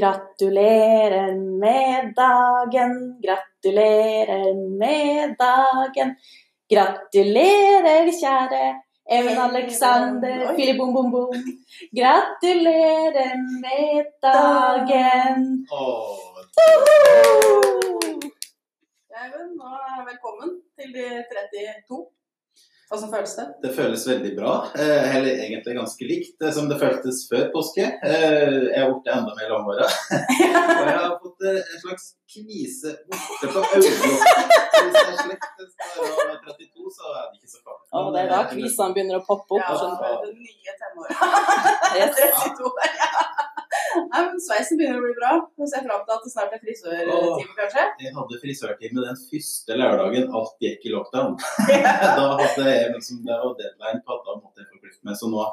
Gratulerer med dagen, gratulerer med dagen. Gratulerer, kjære Even Alexander Filibom-bom-bom. Gratulerer med dagen. Og velkommen til de 32. Hvordan føles det? Det føles veldig bra, eh, eller egentlig ganske likt det som det føltes før påske. Eh, Jeg har blitt enda mer langhåra. Og jeg har fått eh, en slags kvise borte på øyelokket. Så Hvis jeg slettes fra 32, så er det ikke så farlig. Og det er da kvisene begynner å poppe opp. Ja, det er det nye tenåret. Yes. 32 år, ja. Nei, men Sveisen begynner å bli bra. Jeg ser fram til at det snart er frisørtime, kanskje. Jeg hadde frisørtime den første lørdagen alt gikk i lockdown. da hadde jeg liksom, det var deadline på at da måtte jeg få klippet meg. Så nå,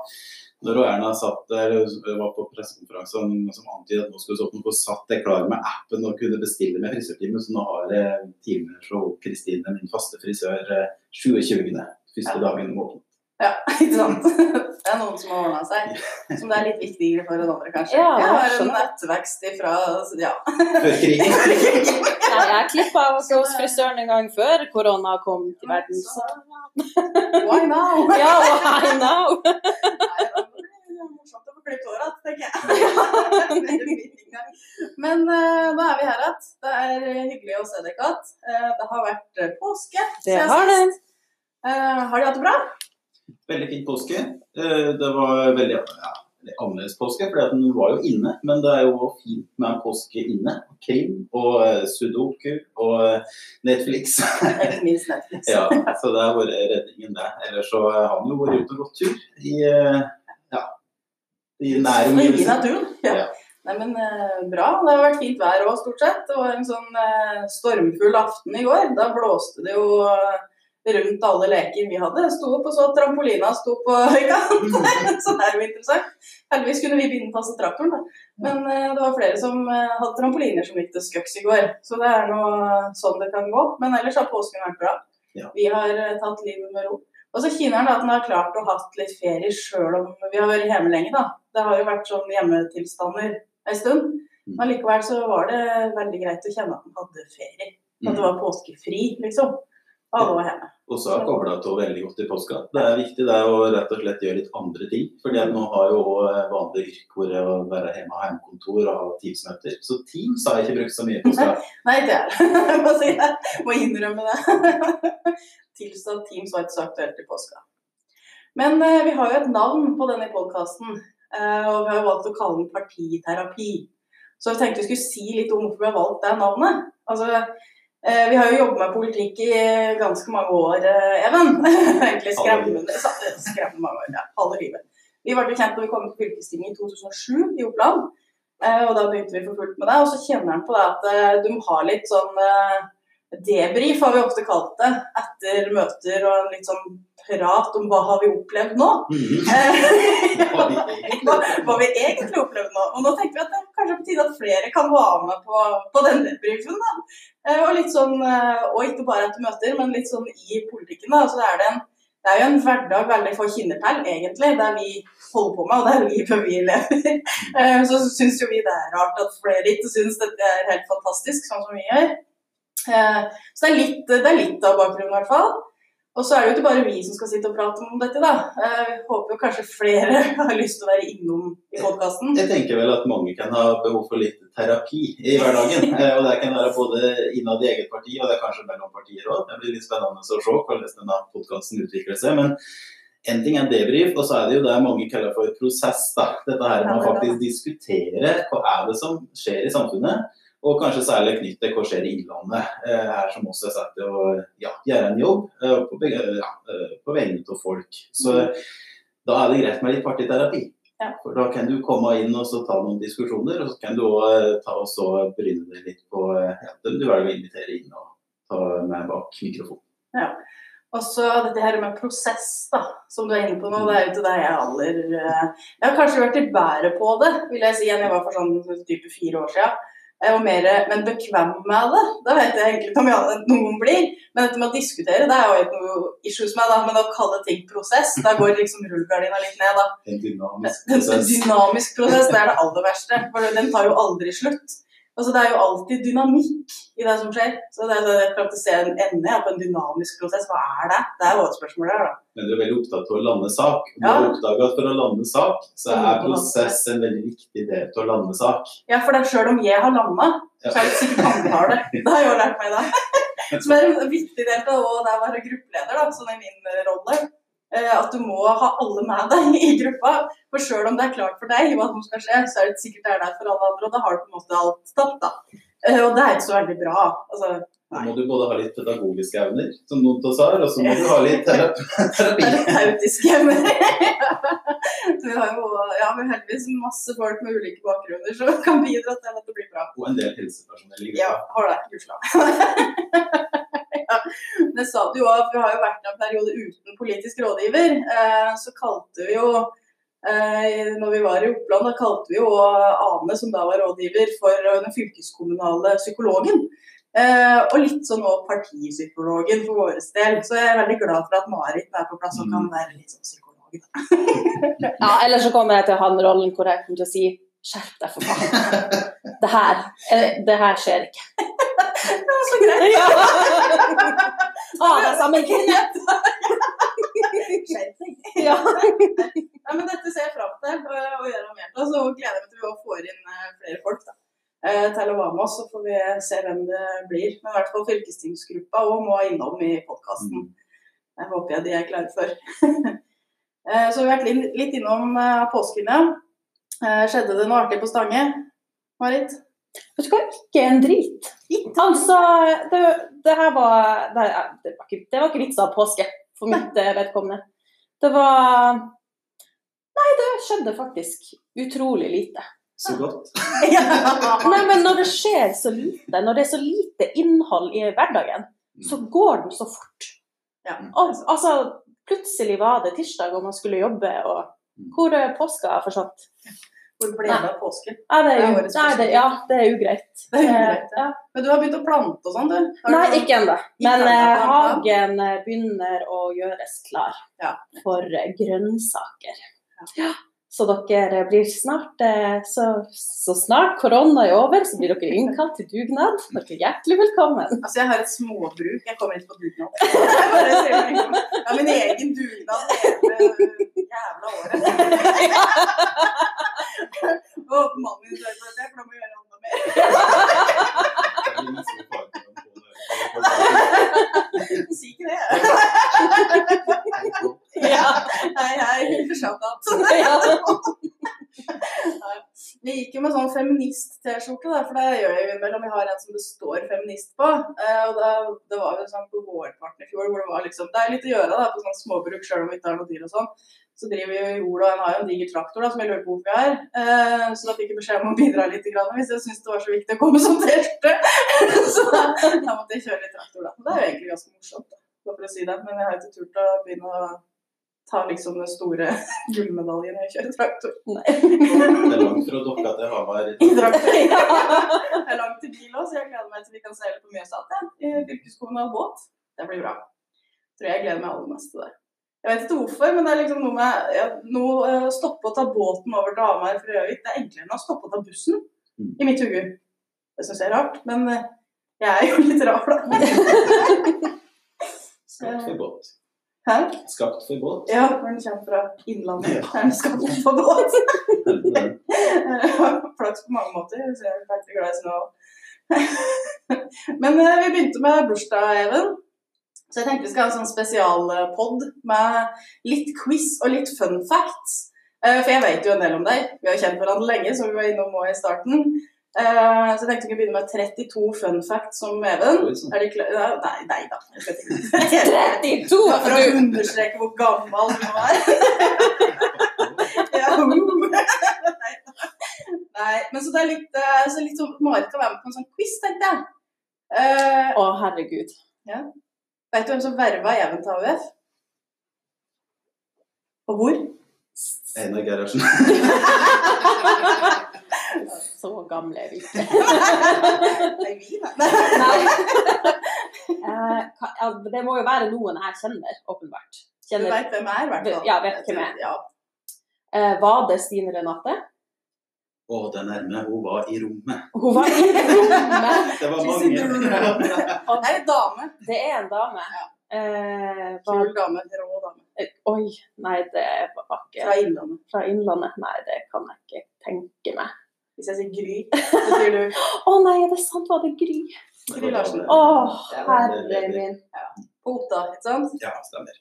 når Erna satt der, var på pressekonferanse som, som antydet at nå skulle vi åpne, så satt jeg klar med appen og kunne bestille med frisørtime. Så nå har jeg timer fra Kristine, min faste frisør, eh, 27. Første dagen åpnet. Ja, ikke sant? Det er noen som har ordna seg. Som det er litt viktigere for enn andre, kanskje. Ja, jeg har en ettervekst ifra ja. Før krigen. Nei, jeg klippa hos frisøren en gang før korona kom til verden. Så. Why now? Ja, why now? Morsomt å få klippet håret, tenker jeg. Men eh, nå er vi her igjen. Det er hyggelig å se dere igjen. Eh, det har vært eh, påske Det har det. Eh, har de hatt det bra? Veldig fin påske. Eh, Det var veldig ja, annerledes påske, for den var jo inne. Men det er jo fint med en påske inne. Krim og eh, sudoku og eh, Netflix. Ikke minst Netflix. ja, så det har vært redningen, det. Ellers så har han jo vært ute og gått tur i ja, i omgivelser. naturen. Ja. Ja. Nei, men Bra. Det har vært fint vær òg, stort sett. Det var en sånn stormfull aften i går. Da blåste det jo rundt alle leker vi hadde. Sto opp og så trampolina sto på høykant. så det er jo interessant. Heldigvis kunne vi binde fast traktoren, da. Men eh, det var flere som eh, hadde trampoliner som gikk til skøks i går. Så det er nå sånn det kan gå. Men ellers har påsken vært bra. Ja. Vi har eh, tatt livet med ro. Og så kjenner han at han har klart å ha litt ferie sjøl om vi har vært hjemme lenge, da. Det har jo vært sånn hjemmetilstander en stund. Mm. Men likevel så var det veldig greit å kjenne at han hadde ferie. At det Mm. var påskefri, liksom. Og alle var. Og så jeg kobla til veldig godt i påska. Det er viktig det er å rett og slett gjøre litt andre ting. fordi nå har jo vanlige vanlig yrke vært å være hjemme og hjemmekontor og ha Teams-møter. Så Teams har jeg ikke brukt så mye i påska. Nei, det er det. Må si det. Må innrømme det. Tilstått Teams var ikke så aktuelt i påska. Men eh, vi har jo et navn på denne podkasten, eh, og vi har valgt å kalle den Partiterapi. Så jeg tenkte vi skulle si litt om hvorfor vi har valgt det navnet. Altså, eh, vi har jo jobbet med politikk i ganske mange år, eh, Even. Egentlig skremmende, skremmende mange år. Ja, halve livet. Vi ble kjent når vi kom til fylkestinget i 2007 i Oppland. Eh, og da begynte vi for fullt med det. Og så kjenner han på det at de må litt sånn eh, debrief, har vi ofte kalt det, etter møter og en litt sånn prat om hva har vi opplevd nå. Eh, Hva hva, vi egentlig opplevd nå. Og nå tenker vi at det er kanskje på tide at flere kan være med på, på den debrifen. Eh, og litt sånn, eh, og ikke bare etter møter, men litt sånn i politikken. da, så er det en det er jo en hverdag veldig få kjenner egentlig, der vi holder på med, og det er livet vi lever. Eh, Så syns jo vi det er rart at flere ikke syns dette er helt fantastisk, sånn som vi gjør. Så det er litt, det er litt av bakgrunnen, i hvert fall. Og så er det jo ikke bare vi som skal sitte og prate om dette, da. Eh, Jeg håper jo kanskje flere har lyst til å være innom i podkasten. Jeg tenker vel at mange kan ha behov for litt terapi i hverdagen. Eh, Og det kan være både innad i eget parti, og det er kanskje mellom partier òg. Det blir litt spennende å se hvordan denne podkasten utvikler seg. Men en ting er debrief, og så er det jo det mange kaller for prosess. da. Dette her med å faktisk diskutere hva er det som skjer i samfunnet. Og kanskje særlig knyttet til i Innlandet, eh, her som også er satt til å ja, gjøre en jobb eh, på, begge- ja, eh, på vegne av folk. Så da er det greit med litt partiterapi. Ja. For da kan du komme inn og så ta noen diskusjoner, og så kan du òg ta og så bryne deg litt på eh, ja, dem du velger å invitere inn og ta med bak mikrofonen. Ja. Og så dette her med prosess, da, som du er inne på nå, det er jo til deg jeg aller eh, Jeg har kanskje vært litt bedre på det, vil jeg si, enn jeg var for sånn type fire år siden. Eh, og mer, men bekvem med det. Da vet jeg egentlig ikke om jeg, noen blir. Men dette med å diskutere, det er jo ikke noe issues med. da, Men å kalle ting prosess, da går liksom rullegardina litt ned. da. En dynamisk En dynamisk prosess, det er det aller verste. For den tar jo aldri slutt. Altså, det er jo alltid dynamikk i det som skjer. Så det er å se en ende på en dynamisk prosess. Hva er det? Det er jo et spørsmål der, da. Men du er veldig opptatt av å lande sak. Du Ja. har oppdaget at for å lande sak, så er prosess en veldig viktig del til å lande sak. Ja, for det selv om jeg har landa, så er det sikkert andre har det. Det har jeg jo lært meg i dag. Som er en viktig del av det å være gruppeleder, da, sånn i min eh, rolle. Eh, At du må ha alle med deg i gruppa. For selv om det er klart for deg hva som skal skje, så er det sikkert det er der for alle andre. Og da har du på en måte alt tatt, da. Eh, Og det er ikke så veldig bra. Altså, Da må du både ha litt pedagogiske evner, som noen av oss har, og så må du ha litt terapi. terapeutiske evner. Vi har jo ja, vi har heldigvis masse folk med ulike bakgrunner som kan bidra til at det blir bra. Og en del helsepersonell i Ja, har det. Gudskjelov. det sa du jo at vi har jo vært en periode uten politisk rådgiver. Eh, så kalte vi jo eh, når vi var i Oppland, da kalte vi jo Ane, som da var rådgiver, for den fylkeskommunale psykologen. Eh, og litt sånn òg partipsykologen for vår del. Så jeg er veldig glad for at Marit er på plass og kan være litt sånn psykolog. Ja, ellers så kommer jeg til å ha den rollen hvor jeg kommer til å si skjerp deg, for faen. Det her, det her skjer ikke. Det var så greit. Ja. Ah, det er samme Skjerp deg. Ja. Ja, men dette ser jeg fram til øh, å gjøre mer av. Så gleder jeg meg til å få inn øh, flere folk da, øh, til å være med oss. Så får vi se hvem det blir. Men i hvert fall fylkestingsgruppa òg må innom i podkasten. Det håper jeg de er klare for. Eh, så vi har vært litt- innom påsken, ja. Eh, Skjedde det noe artig på Stange, Marit? Vet du hva, ikke en drit. Altså, det, det her var det, det, var ikke, det var ikke vits av påske for mitt eh, vedkommende. Det var Nei, det skjedde faktisk utrolig lite. Så godt. Nei, men når det skjer så lite, når det er så lite innhold i hverdagen, så går den så fort. Ja. Og, altså, plutselig var det tirsdag og man skulle jobbe, og hvor er påska forsvant? Hvor ble det av påsken? Ja, det er, Det er nei, det, ja, det er ugreit. Det er ugreit, ja. Men du har begynt å plante og sånn, du? Nei, du- ikke ennå. Men eh, hagen eh, begynner å gjøres klar Ja. for eh, grønnsaker. Ja. Så dere blir snart eh, så, så snart korona er over, så blir dere innkalt til dugnad. Dere er hjertelig velkommen. Altså, jeg har et småbruk. Jeg kommer ikke på dugnad. Jeg bare min egen dugnad hele jævla året. Og mannen min sier bare det, for da må vi gjøre enda mer. Er. Si ikke det. Ja. Hei, hei. Shout-out. Vi gikk jo med sånn feminist-T-skjorte, for det gjør jeg innimellom. Vi har en som det står feminist på. Eh, og det, det var jo sånn på vårparten i fjor hvor det var liksom Det er litt å gjøre da, på sånn småbruk, sjøl om vi ikke har noe dyr og sånn. Så driver vi jo jord, og en har jo en diger traktor da, som jeg lurer på hvorfor jeg har. Eh, så da fikk jeg beskjed om å bidra litt grann, hvis jeg syntes det var så viktig å komme som T-skjorte. så da, da måtte jeg kjøre litt traktor, da. Det er jo egentlig ganske morsomt, da, for å si det. Men jeg har ikke turt å begynne å ta liksom den store gullmedaljen når jeg kjører traktor. Det er langt fra dere til Hamar. I traktor. Det er langt til bil òg, så jeg gleder meg til vi kan seile på Mjøsa igjen. I fylkeskommunal båt. Det blir bra. Tror jeg gleder meg aller mest til det. Jeg vet ikke hvorfor, men det er liksom noe med ja, nå uh, stoppe og ta båten over til Hamar fra Gjøvik. Det er enklere enn å stoppe og ta bussen, Mm. i mitt hode. Det syns jeg er rart, men uh, jeg er jo litt rar, da. Skapt for båt. Hæ? Skapt for båt. Ja, når den kommer fra Innlandet. Ja. Der den gå på båt. Flaks på mange måter, så jeg er veldig glad i snø. Men eh, vi begynte med bursdag, Even. Så jeg tenkte vi skal ha en sånn spesialpod med litt quiz og litt fun facts. Eh, For jeg vet jo en del om deg. Vi har kjent hverandre lenge, som vi var innom òg i starten. Eh, Så jeg tenkte vi kunne begynne med 32 fun facts om Even. Sånn. Er de klare? Ja, Nei, nei da. Jeg skal ikke- 32! For å understreke hvor gammel du er. Ja, uh. Nei, men så det er litt, eh, så litt sånn Marit kan være med på en sånn quiz, tenkte jeg. Uh, å, herregud. Vet du hvem som verva Even til AUF? Og hvor? Einar Gerhardsen. Så gamle er vi ikke. Nei, vi, nei. Nei. Eh, det må jo være noen jeg kjenner, åpenbart. Du veit hvem jeg er, i hvert fall. Ja, vet hvem jeg er. Ja. eh, var det Stine Renate? Å, det er nærme. Hun var i rommet. Hun var i rommet. Det var mange. Det er en dame. Det er en dame. Ja. Eh, var, Kul dame. Rå dame. eh, oi, nei, det var ikke Fra Innlandet. fra Innlandet. Nei, det kan jeg ikke tenke meg. Hvis jeg sier Gry, så sier du Å nei, er det sant? Var det Gry? Gry Larsen. Å, herre min. på Otta, ikke sant? Ja, stemmer.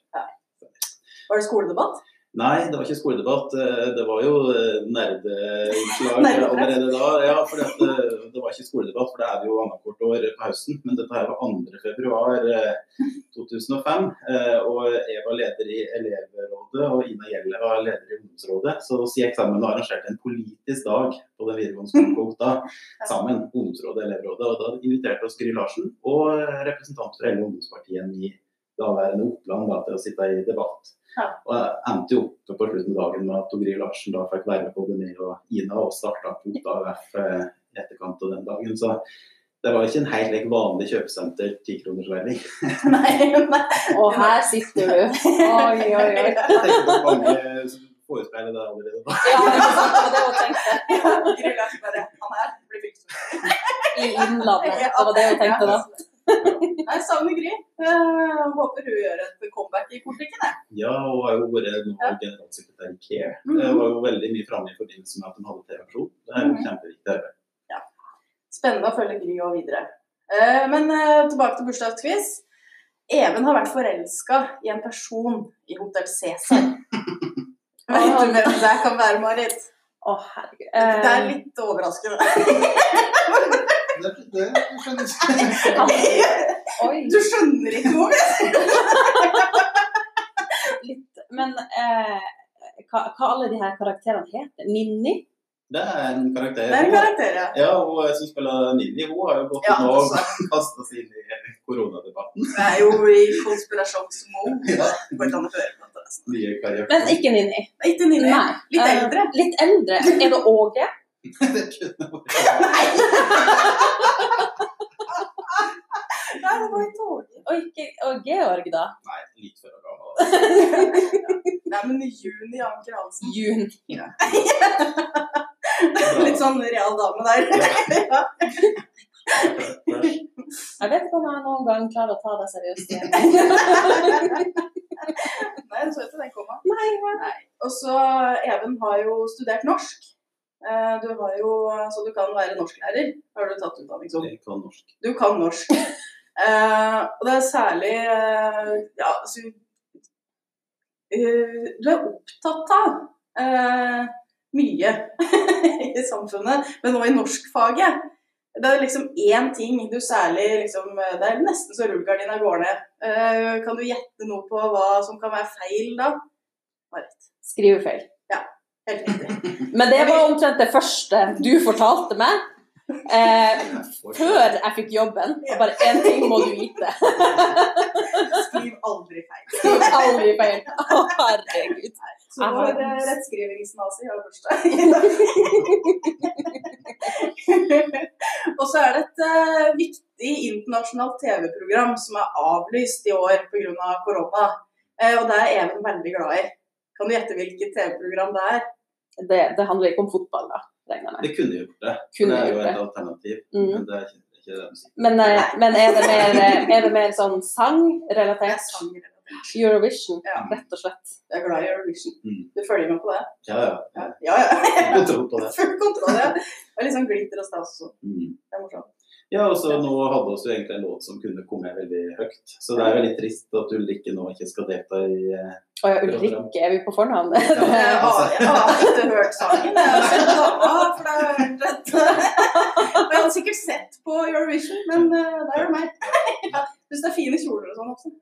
Var det skoledebatt? Nei, det var ikke skoledebatt. Eh, Det var jo eh, nerdeinnslag allerede da. Ja, for det, det var ikke skoledebatt, for det er det jo annethvert år på høsten. Men dette her var 2. februar eh, 2005. eh, Og jeg var leder i elevrådet, og Ina Gjelle var leder i ungdomsrådet. Så SIEK sammen arrangerte en politisk dag på den videregående skolen på Otta sammen. Ungdomsrådet og elevrådet. Og da inviterte oss Gry Larsen og eh, representant for hele ungdomspartiet i daværende Oppland da, til å sitte i debatt. Ja. Og jeg endte jo opp på slutten av dagen med at Gry Larsen da fikk være med både meg og Ina og starta mot AUF eh, i etterkant av den dagen. Så det var ikke en helt like vanlig kjøpesenter nei. Og her sitter du. Oi, oi, oi. Jeg tenker på mange forespeiler det allerede da. Ja? Det var det jeg tenkte. Gry Larsen bare Han her blir bygd I Innlandet. Det var det hun tenkte da. Nei, savner Gry. Eh, håper hun gjør et comeback i politikken. jeg. Ja, og har jo vært Ja. generalsekretær i CARE. Mhm. Det var jo veldig mye framme i forbindelse med at hun hadde TV-aksjon. Det er jo Mhm. kjempeviktig arbeid. Spennende å følge Gry og videre. Eh, men tilbake til bursdagsquiz. Even har vært forelska i en person i Hotell Cæsar. Vet du hvem det kan være, Marit? Å, herregud. Det er litt overraskende. Det, det, det skjønner Oi, Du skjønner ikke hvor litt. Men eh, hva, hva alle de her karakterene heter? Ninni? Det er en karakter. Det er en karakter, ja. Ja, og jeg som spiller Ninni, hun har jo gått Ja, nå og kastet seg inn i koronadebatten. Det er jo i konspirasjonsmode. Ja. Ikke altså. Men ikke Ninni. Ikke Ninni. Nei. Litt Eh, eldre. litt eldre. Er det Åge? Det kunne vært Nei, det var i toget. Og, ikke, og Georg, da? Nei, litt før. Nei, men Juni Anker Hansen. Jun. Litt sånn real dame der. Ja. Jeg vet ikke om jeg noen gang klarer å ta deg seriøst igjen. Nei, jeg så ikke den komme. Nei, Nei. Og så Even har jo studert norsk. Eh, Du jo, Så du kan være norsklærer. Har du tatt utdanning som? Jeg kan norsk. Du kan norsk. Eh, og det er særlig eh, Ja, altså eh, Du er opptatt av eh, mye i samfunnet, men nå i norskfaget. Det er liksom én ting du særlig liksom Det er nesten så rullegardina går ned. Eh, kan du gjette noe på hva som kan være feil da? Marit. Skrivefeil. Helt riktig. Men det var omtrent det første du fortalte meg. Eh, før jeg fikk jobben. Og bare én ting må du vite. Skriv aldri feil. Aldri feil. Å, herregud. Så vår rettskrivingsnazi har bursdag. og så er det et uh, viktig internasjonalt TV-program som er avlyst i år pga. korona. Uh, og det er Even veldig glad i. Kan du gjette hvilket TV-program det er? Det, det handler ikke om fotball, da, regner jeg med. Det kunne gjort det. Kunne det er jo et alternativ. Mm. Men det er ikke, det ikke det. Men, eh, men er, det mer, eh, er det mer sånn er sang-relatert? Eurovision, Ja. rett og slett. Jeg er glad i Eurovision. Mm. Du følger med på det? Ja, ja. Ja, ja. ja. Kontroll på det. Full kontroll. Ja. Det er litt sånn glitter og stas også. Mm. Det er morsomt. Ja, og så nå hadde vi jo egentlig en låt som kunne komme veldig høyt. Så det er jo litt trist at Ulrikke nå ikke skal delta i eh, Å ja, Ulrikke, er vi på fornavn? Jeg har, jeg har ikke hørt sangen. Jeg har sett dama, for det har Og jeg hadde sikkert sett på Eurovision, men eh, det er jo meg. Ja, Syns det er fine kjoler og sånn også.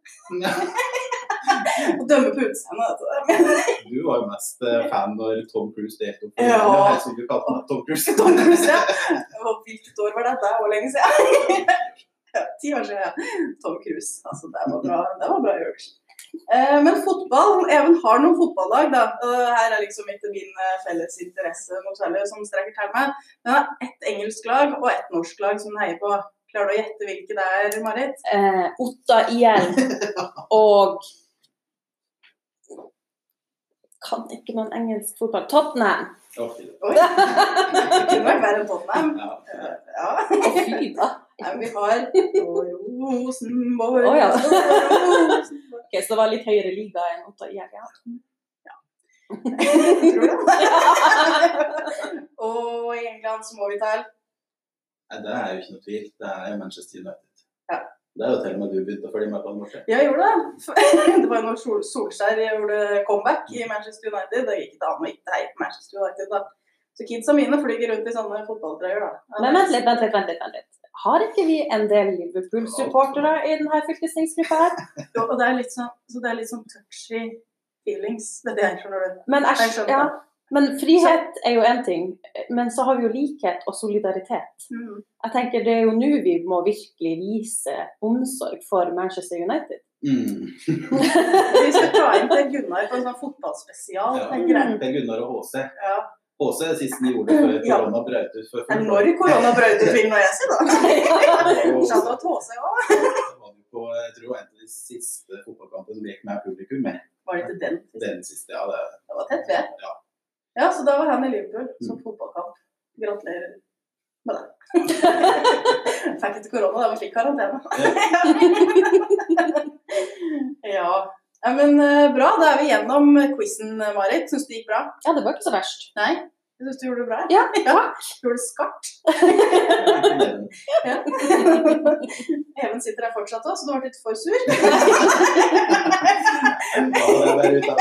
Og dømme på utseendet. du. Var jo mest eh, fan når Tom Cruise delte opp Ja. det her, som du kalte Tom Cruise. Tom Cruise, ja. Hvilket år var dette? Hvor lenge siden? Ja, ti år siden, ja. Tom Cruise. Altså, det var bra, det var bra gjort. Eh, Men fotball Even har noen fotballag, da. Her er liksom ikke min eh, felles interesse noe særlig som strekker til meg. Men jeg har ett engelsk lag og ett norsk lag som heier på. Klarer du å gjette hvilke det er, Marit? Eh, Otta IL og Kan ikke noen engelsk fotball. Tottenham. Fy. Oi! Det kunne vært verre enn Tottenham. Ja. Ja. Fy da. Nei, men vi har Rosenborg oh, ja. Ok, så det var litt høyere liga enn Otta IL, ja. Tror du det? Og i England så må vi ta Nei, det er jo ikke noe tvil. Det er Manchester United. Ja. Det er jo til og med du begynte å følge med på den Ja, Jeg gjorde det. Det var jo når Sol Solskjær gjorde comeback i Manchester United. Det gikk ikke an å ikke heie på Manchester United, da. Så kidsa mine flyger rundt i sånne fotballtrøyer, da. Men vent litt, vent litt, vent litt. vent litt. Har ikke vi en del Liverpool-supportere i denne fylkestingsgruppa her? Jo, Og det er litt sånn, så det er litt sånn touchy feelings. Det er det jeg skjønner du. Men, Jeg æsj, skjønner ja. Men frihet er jo én ting, men så har vi jo likhet og solidaritet. Mm. Jeg tenker Det er jo nå vi må virkelig vise omsorg for Manchester United. Mm. Vi skal ta inn Per Gunnar på en sånn fotballspesial, Ja. Per Gunnar og HC. Ja. HC er siste de gjorde før korona brøt ut for Men når korona brøt ut, vil nå jeg si, da. Shout-out HC òg. På, jeg tror en av de siste fotballkampene som gikk med publikum med. Var det ikke den? Den siste, ja. Det, Det var tett ved. Ja. Ja, så da var han i Liverpool som Mm. fotballkamp. Gratulerer med det. Fikk ikke korona, da, men fikk karantene. ja. ja, men eh, bra. Da er vi gjennom quizen, Marit. Syns du det gikk bra? Ja, det var ikke så verst. Nei? Jeg syns du gjorde det bra. Ja, Gjorde det skarpt. Ja. Even sitter her fortsatt òg, så du ble litt for sur. Ja, det er bare utenpå.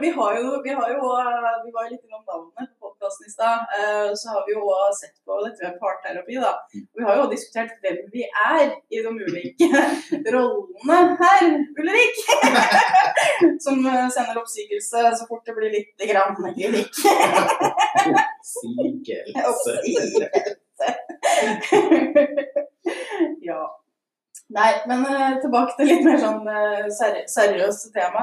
Vi har jo, vi har jo eh, vi var jo litt innom navnet på podkasten i stad. eh, Så har vi jo også sett på dette med parterapi. da. Vi har jo diskutert hvem vi er i de ulike rollene her, Ulrik. Som eh, sender oppsigelse så fort det blir litt grann Ulrik. Oppsigelse. Ja. Nei, men eh, tilbake til litt mer sånn eh, seriøst tema.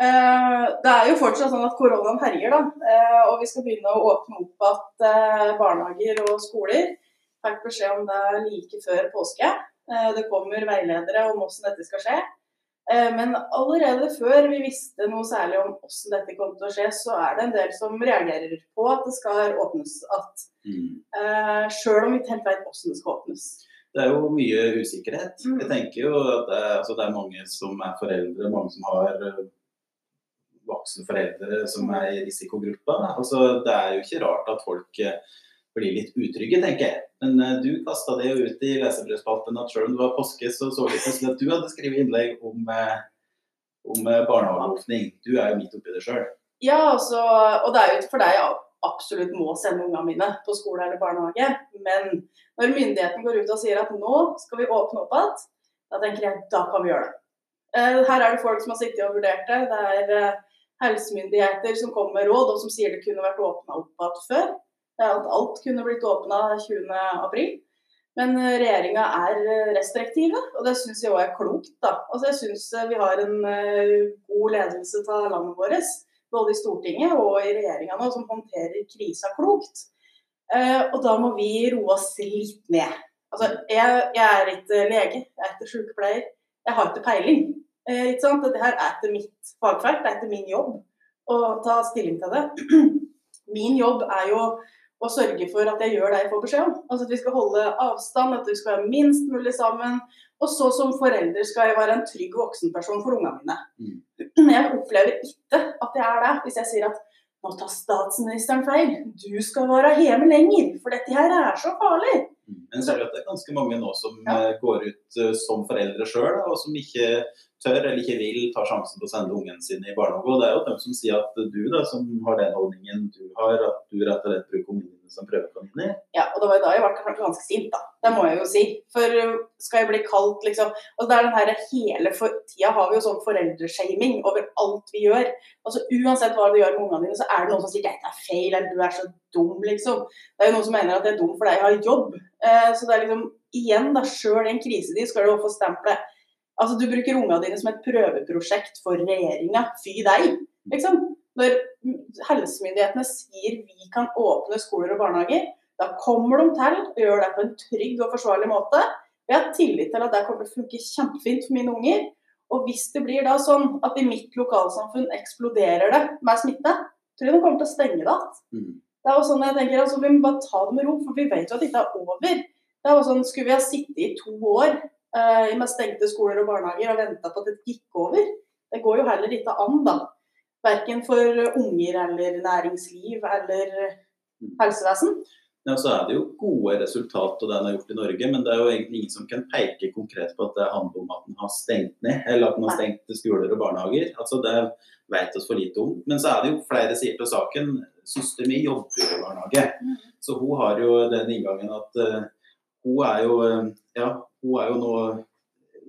Eh, det er jo fortsatt sånn at koronaen herjer, da. Eh, og vi skal begynne å åpne opp igjen eh, barnehager og skoler. Fikk beskjed om det like før påske. Det kommer veiledere om hvordan dette skal skje. Men allerede før vi visste noe særlig om hvordan dette kom til å skje, så er det en del som reagerer på at det skal åpnes igjen. Mm. Sjøl om vi ikke helt vet hvordan det skal åpnes. Det er jo mye usikkerhet. Mm. Jeg tenker jo at det altså det er mange som er foreldre, mange som har voksne foreldre som er i risikogruppa. Altså, det er jo ikke rart at folk eh, blir litt utrygge, tenker jeg. Men eh, du kasta det jo ut i lesebrødspalten at selv om det var påske, så så vi plutselig at du hadde skrevet innlegg om, eh, om eh, barnehageåpning. Du er jo midt oppi det sjøl. Ja, altså, og det er jo for deg jeg absolutt må sende ungene mine på skole eller barnehage. Men når myndigheten går ut og sier at nå skal vi åpne opp igjen, da tenker jeg da kan vi gjøre det. Her er det folk som har sittet og vurdert det. Det er helsemyndigheter som kommer med råd, og som sier det kunne vært åpna opp igjen før. Eh, At alt kunne blitt åpna 20.4. Men regjeringa er eh, restriktive, og det syns jeg òg er klokt. da. Altså Jeg syns vi har en eh, god ledelse av landet vårt, både i Stortinget og i regjeringa nå, som håndterer krisa klokt. Eh, og da må vi roe oss litt ned. Altså, jeg, jeg er ikke lege, jeg er ikke sykepleier. Jeg har ikke peiling. Eh? Dette her er ikke mitt fagfelt, det er ikke min jobb å ta stilling til det. Min jobb er jo å sørge for at jeg gjør det jeg får beskjed om. Altså At vi skal holde avstand, at vi skal være minst mulig sammen. Og så som forelder skal jeg være en trygg voksenperson for ungene mine. Mm. jeg opplever ikke at jeg er det hvis jeg sier at nå tar statsministeren feil. Du skal være hjemme lenger, for dette her er så farlig. Men så er det at det er ganske mange nå som Ja. eh, går ut eh, som foreldre sjøl, og som ikke tør eller ikke vil ta sjansen på å sende ungene sine i barnehage. Og det er jo dem som sier at du da, som har den holdningen du har, at du rett og slett bruker ungene som prøvekaniner. Ja, og det var jo da jeg ble ganske sint, da. Det må jeg jo si. For uh, skal jeg bli kalt, liksom Og det er den her hele for, tida har vi jo sånn foreldreshaming over alt vi gjør. Altså Uansett hva du gjør med ungene dine, så er det noen som sier 'dette er feil', eller 'du er så dum', liksom. Det er jo noen som mener at det er dumt fordi jeg har jobb. Eh, så det er liksom igjen, da, sjøl i en krisetid skal du få stempelet Altså, du bruker ungene dine som et prøveprosjekt for regjeringa. Fy deg, liksom. Når helsemyndighetene sier vi kan åpne skoler og barnehager, da kommer de til og gjør det på en trygg og forsvarlig måte. Jeg har tillit til at det kommer til å funke kjempefint for mine unger. Og hvis det blir da sånn at i mitt lokalsamfunn eksploderer det med smitte, tror jeg de kommer til å stenge det igjen. Mm. Det er jo sånn jeg tenker, altså Vi må bare ta det med ro, for vi vet jo at dette er over. Det er jo sånn, Skulle vi ha sittet i to år eh, med stengte skoler og barnehager og venta på at det gikk over? Det går jo heller ikke an, da. Verken for unger eller næringsliv eller helsevesen. Ja, så er det jo gode resultat av det en har gjort i Norge, men det er jo egentlig ingen som kan peke konkret på at det handler om at en har stengt ned, eller at en har stengt skoler og barnehager. Altså Det vet oss for lite om. Men så er det jo flere sider til saken. Søster min jobber jo i barnehage, Mm. så hun har jo den inngangen at eh, hun er jo eh, ja, hun er jo nå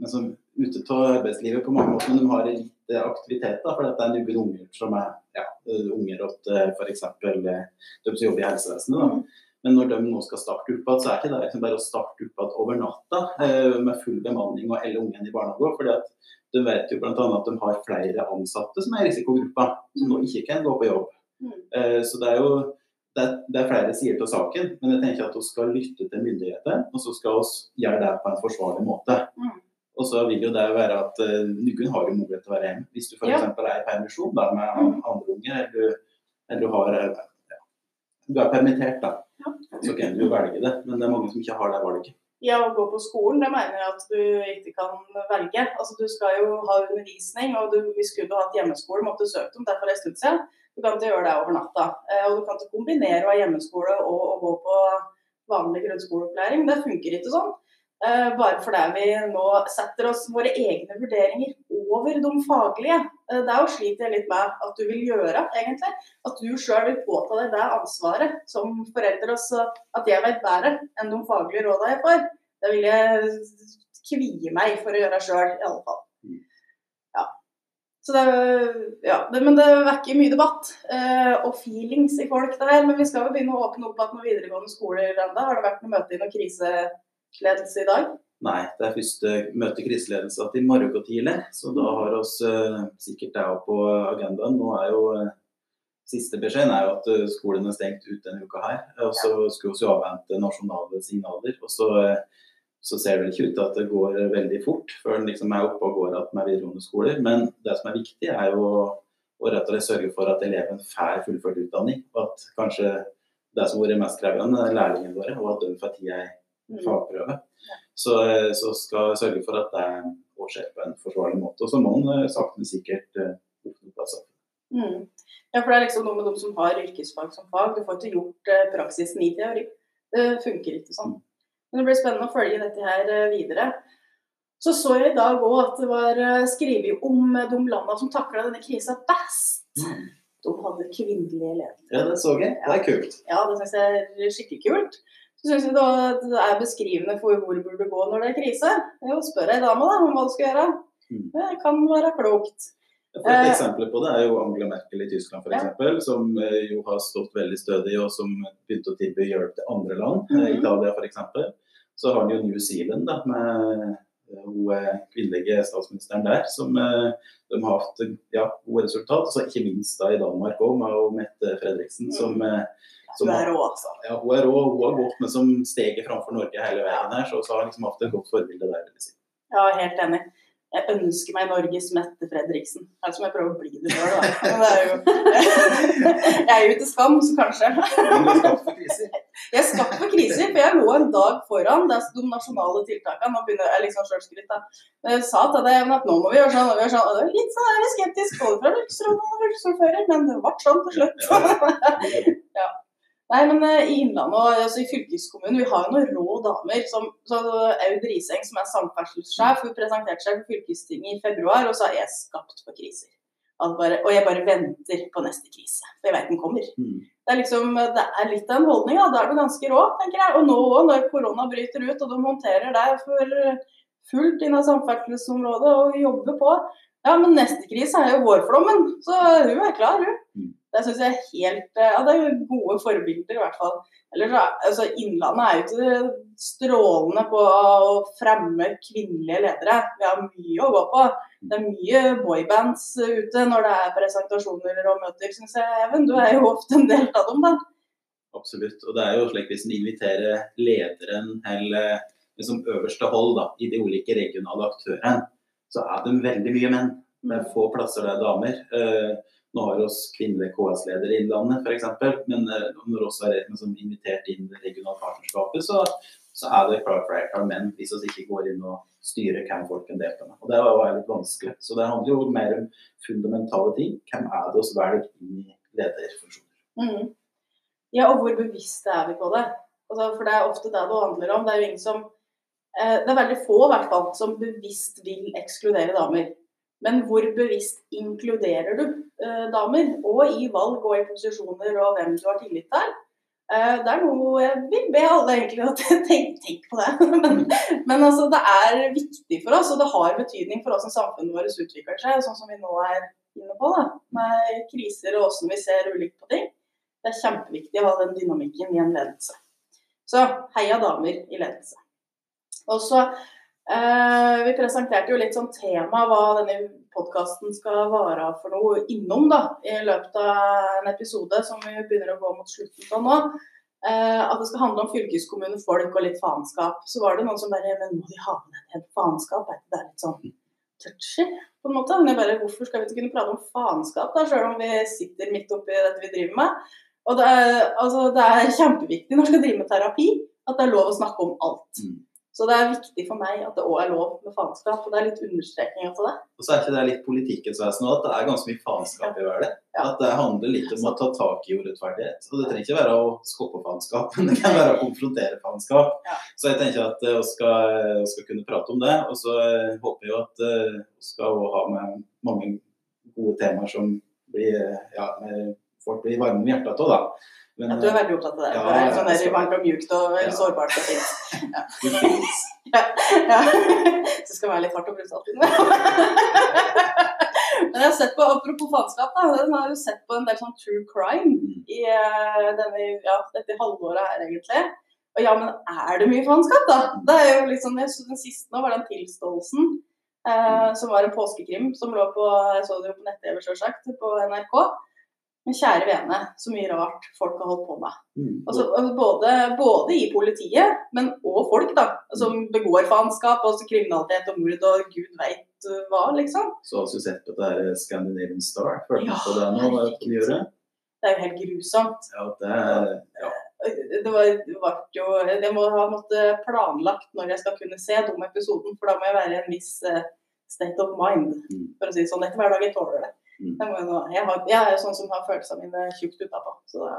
liksom, ute av arbeidslivet på mange måter, men de har litt eh, aktivitet. da, For det er noen unger som er ja, eh, unger til f.eks. de som jobber i helsevesenet. da. Men når de nå skal starte opp igjen, så er ikke det liksom bare å starte opp igjen over natta eh, med full bemanning og alle ungene i barnehage. fordi at de vet jo bl.a. at de har flere ansatte som er i risikogruppa, som nå ikke kan gå på jobb. Mm. Eh, så det er jo det det er flere sider til saken, men jeg tenker at vi skal lytte til myndigheter, og så skal vi gjøre det på en forsvarlig måte. Mm. Og så vil jo det være at uh, noen har jo mulighet til å være hjemme. Hvis du f.eks. Ja. er i permisjon da, med Mm. andre unger, eller, du- eller du har eh, ja, du er permittert, da, Ja. så kan du velge det. Men det er mange som ikke har det valget. Ja, å gå på skolen, det mener jeg at du ikke kan velge. Altså, Du skal jo ha undervisning, og du, hvis du skulle hatt hjemmeskole, måtte du søkt om det for en stund siden. Du kan ikke gjøre det over natta. Eh, Og du kan ikke kombinere å ha hjemmeskole og å gå på vanlig grunnskoleopplæring. Det funker ikke sånn. Eh, Bare fordi vi nå setter oss våre egne vurderinger over de faglige. Eh, Det er jo sliter jeg litt med at du vil gjøre, egentlig. At du sjøl vil påta deg det ansvaret som forelder. oss at jeg vet bedre enn de faglige rådene jeg får. Det vil jeg kvie meg for å gjøre sjøl, i alle fall. Så det, ja, det, men det vekker mye debatt eh, og feelings i folk der. Men vi skal jo begynne å åpne opp igjen med videregående skoler ennå. Har det vært noe møte i noen kriseledelse i dag? Nei, det er første møte i kriseledelse i morgen tidlig, så da har vi eh, sikkert det på agendaen. Nå er jo eh, Siste beskjeden er jo at eh, skolen er stengt ut denne uka her. Og så skulle vi jo avvente nasjonale signaler. Og så, eh, så ser det ikke ut til at det går veldig fort før den liksom er oppe og går igjen med videregående skoler. Men det som er viktig, er jo å, rett og slett sørge for at eleven får fullført utdanning. Og at kanskje det som har vært mest krevende, er lærlingene våre, og at de får tid ei Mm. fagprøve. Så, så skal jeg sørge for at det skjer på en forsvarlig måte. Og så må en eh, sakte, men sikkert eh, åpne opp altså. Mm. Ja, for det er liksom noe med de som har yrkesfag som fag. Du får ikke gjort eh, praksisen i teori. Det funker ikke sånn. Men det blir spennende å følge dette her eh, videre. Så så jeg i dag òg at det var eh, skrevet om eh, de landene som takla denne krisa best. De hadde kvinnelige ledere. Ja, det så jeg. Det er kult. Ja, det syns jeg er skikkelig kult. Så syns jeg det er beskrivende for hvor du burde gå når det er krise. Jo, spør ei dame da om hva du skal gjøre. Mm. Det kan være klokt. For et eksempel på det er jo Angela Merkel i Tyskland Ja. Eksempel, som jo har stått veldig stødig, og som begynte å tilby hjelp til andre land, mm -hmm. Italia f.eks. Så har han jo New Zealand da, med eh, hun eh, kvinnelige statsministeren der, som eh, de har hatt ja, gode resultat. Så ikke minst da i Danmark òg, med Mette Fredriksen, som, eh, som har er rå, altså. ja, hun er rå, hun har gått med som steget framfor Norge hele veien her, så så har hun liksom hatt et godt forbilde der. vil jeg si. Ja, helt enig. Jeg ønsker meg Norges Mette Fredriksen. Det er som jeg prøver å bli det sjøl, da. Er Jeg er jo til skam, så kanskje. Du er skapt for kriser. Jeg er skapt for kriser, for jeg lå en dag foran det er de nasjonale tiltakene. Nå begynner jeg liksom selvskryt, da. Men jeg sa til deg at nå må vi gjøre sånn, og vi gjør sånn. Og det var litt sånn her skeptisk både fra fylkesrådet og fylkesordfører, men det ble sånn til slutt. Nei, men eh, i Innlandet altså, i fylkeskommunen, vi har jo noen rå damer. Som, så Aud Riseng, som er samferdselssjef, hun presenterte seg for fylkestinget i februar og sa jeg er skapt for kriser. Bare, og jeg bare venter på neste krise, for jeg vet den kommer. Mm. Det er liksom, det er litt av en holdning. Da, da er du ganske rå, tenker jeg. Og nå òg, når korona bryter ut og de håndterer deg for fullt innen samferdselsområdet og jobber på. Ja, men neste krise er jo vårflommen, så hun er klar, hun. Det syns jeg er helt eh, Ja, det er gode forbilder, i hvert fall. Eller så, altså, Innlandet er jo ikke strålende på å fremme kvinnelige ledere. Vi har mye å gå på. Det er mye boybands ute når det er presentasjoner og møter, syns jeg. Even, du er jo ofte en del av dem, da. Absolutt. Og det er jo slik hvis en inviterer lederen eller liksom øverste hold da, i de ulike regionale aktørene, så er de veldig mye menn. Det er få plasser der damer. Eh, nå har oss kvinnelig KS-leder i Innlandet f.eks., men eh, når også er som invitert inn det regionale partnerskapet, så, så er det klart flertall menn hvis vi ikke går inn og styrer hvem folk kan delta med. Og Det er litt vanskelig. Så det handler jo mer om fundamentale ting. Hvem er det vi velger inn i lederfunksjoner? Mm. Ja, og hvor bevisste er vi på det? Altså, for det er ofte det det handler om. Det er jo ingen som eh, Det er veldig få hvert fall som bevisst vil ekskludere damer. Men hvor bevisst inkluderer du eh, damer? Og i valg og i posisjoner og hvem du har tillit til. Eh, det er noe jeg vil be alle egentlig å tenke, tenk på det. men, men altså, det er viktig for oss, og det har betydning for hvordan samfunnet vårt utvikler seg. Sånn som vi nå er inne på, da, med kriser og hvordan vi ser ulikt på ting. Det er kjempeviktig å ha den dynamikken i en ledelse. Så heia damer i ledelse. Og så eh, Vi presenterte jo litt sånn tema hva denne podkasten skal vare for noe innom da, i løpet av en episode som vi begynner å gå mot slutten av nå. Eh, at det skal handle om fylkeskommune, folk og litt faenskap. Så var det noen som bare Men må de ha med et faenskap? Er ikke det litt sånn touchy? på en måte. Men bare, Hvorfor skal vi ikke kunne prate om faenskap, da, sjøl om vi sitter midt oppi dette vi driver med? Og det er, altså, det er kjempeviktig når du skal drive med terapi, at det er lov å snakke om alt. Mm. Så det er viktig for meg at det òg er lov med faenskap. Og det er litt understrekning av det. Og så er ikke det litt politikkens vesen òg, at det er ganske mye faenskap i verden. Ja. At det handler litt om å ta tak i urettferdighet. Og det trenger ikke være å skoppe faenskap, men det kan være å konfrontere faenskap. Ja. Så jeg tenker at vi skal, skal kunne prate om det. Og så eh, håper jeg at eh, vi skal ha med mange gode temaer som blir, eh, ja, folk blir varme i hjertet av, da. Men, ja, du er veldig opptatt av det. Ja, det er ja, sånn der varmt og mjukt og Ja. sårbart og fint. det finnes. Ja. Så det skal være litt hardt å og brutalt. Men jeg har sett på, apropos faenskap, jeg har jo sett på en del sånn true crime i eh, denne, ja, dette halvåret her, egentlig. Og ja, men er det mye faenskap, da? Det er jo liksom, Den siste nå var den tilståelsen, eh, som var en påskekrim som lå på Jeg så det jo på nett-TV, på NRK. Men kjære vene, så mye rart folk har holdt på med. Mm. Altså, altså, både, både i politiet, men òg folk da, som begår faenskap, altså kriminalitet og mord og gud veit hva, liksom. Så har du sett på det her Scandinavian Star. Følte Ja, på det nå? hva kunne gjøre? Det er jo helt grusomt. Ja, det er, ja. Det, var, det, var jo, Jeg må ha måttet planlagt når jeg skal kunne se dumme episoden, for da må jeg være en viss eh, state of mind, Mm. for å si det sånn. Dette hver dag jeg tåler det. Mm. jeg, har, jeg er jo sånn som har følelsene mine tjukt utapå. Så da,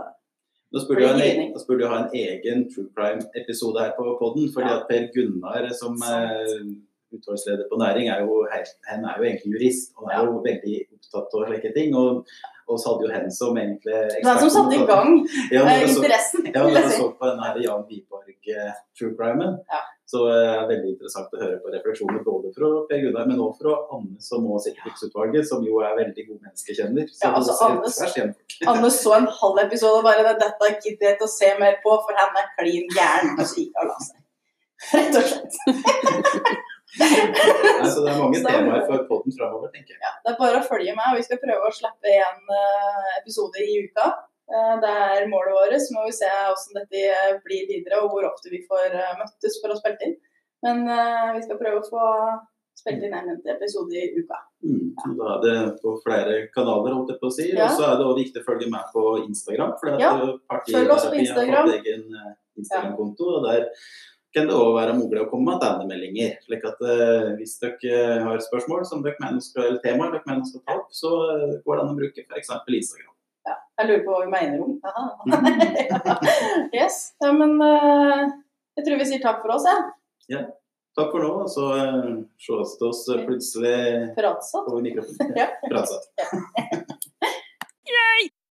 Da burde du en, e- du ha en egen True Crime-episode her på podden. fordi Ja. at Per Gunnar, som eh, utvalgsleder på næring, er jo, helt, han er jo egentlig jurist. Og han er jo veldig opptatt av slike ting. Og og så hadde jo hen som egentlig det er som satte i gang Ja, eh, jeg så, interessen, ja, når jeg så på denne her Jan Wiborg eh, True Crime, ja. så eh, er det veldig interessant å høre på refleksjoner både fra Per Gunnar, men også fra Anne som også sitter i Fylkesutvalget, som jo er veldig god menneskekjenner. Så Ja, altså, Anne- Anne så en halv episode og bare Dette gidder jeg ikke å se mer på, for han er klin gæren. Og så gikk hun og la seg. Rett og slett. Så det er mange temaer for podden framover, tenker jeg. Ja, det er bare å følge med. Vi skal prøve å slippe igjen episoder episode i uka. Eh, det er målet vårt. Så må vi se hvordan dette eh, blir videre, og hvor ofte vi får eh, møttes for å spille inn. Men eh, vi skal prøve å få spilt inn en episode i uka. Mm. ja. Da er det på flere kanaler, holdt jeg på å si. Ja. Og så er det også viktig å følge med på Instagram. For Ja, følg oss på Instagram. har fått egen eh, Instagram-konto. og der kan det òg være mulig å komme med tilbakemeldinger. slik at eh, hvis dere har spørsmål som dere mener skal, eller temaer dere mener skal ta opp, så eh, går det an å bruke f.eks. Instagram. Jeg lurer på hva vi mener om. Mm. yes. Ja, men eh, jeg tror vi sier takk for oss, jeg. Takk for nå, så ses vi oss plutselig Pratsatt. over mikrofonen. Ja. Pratsatt.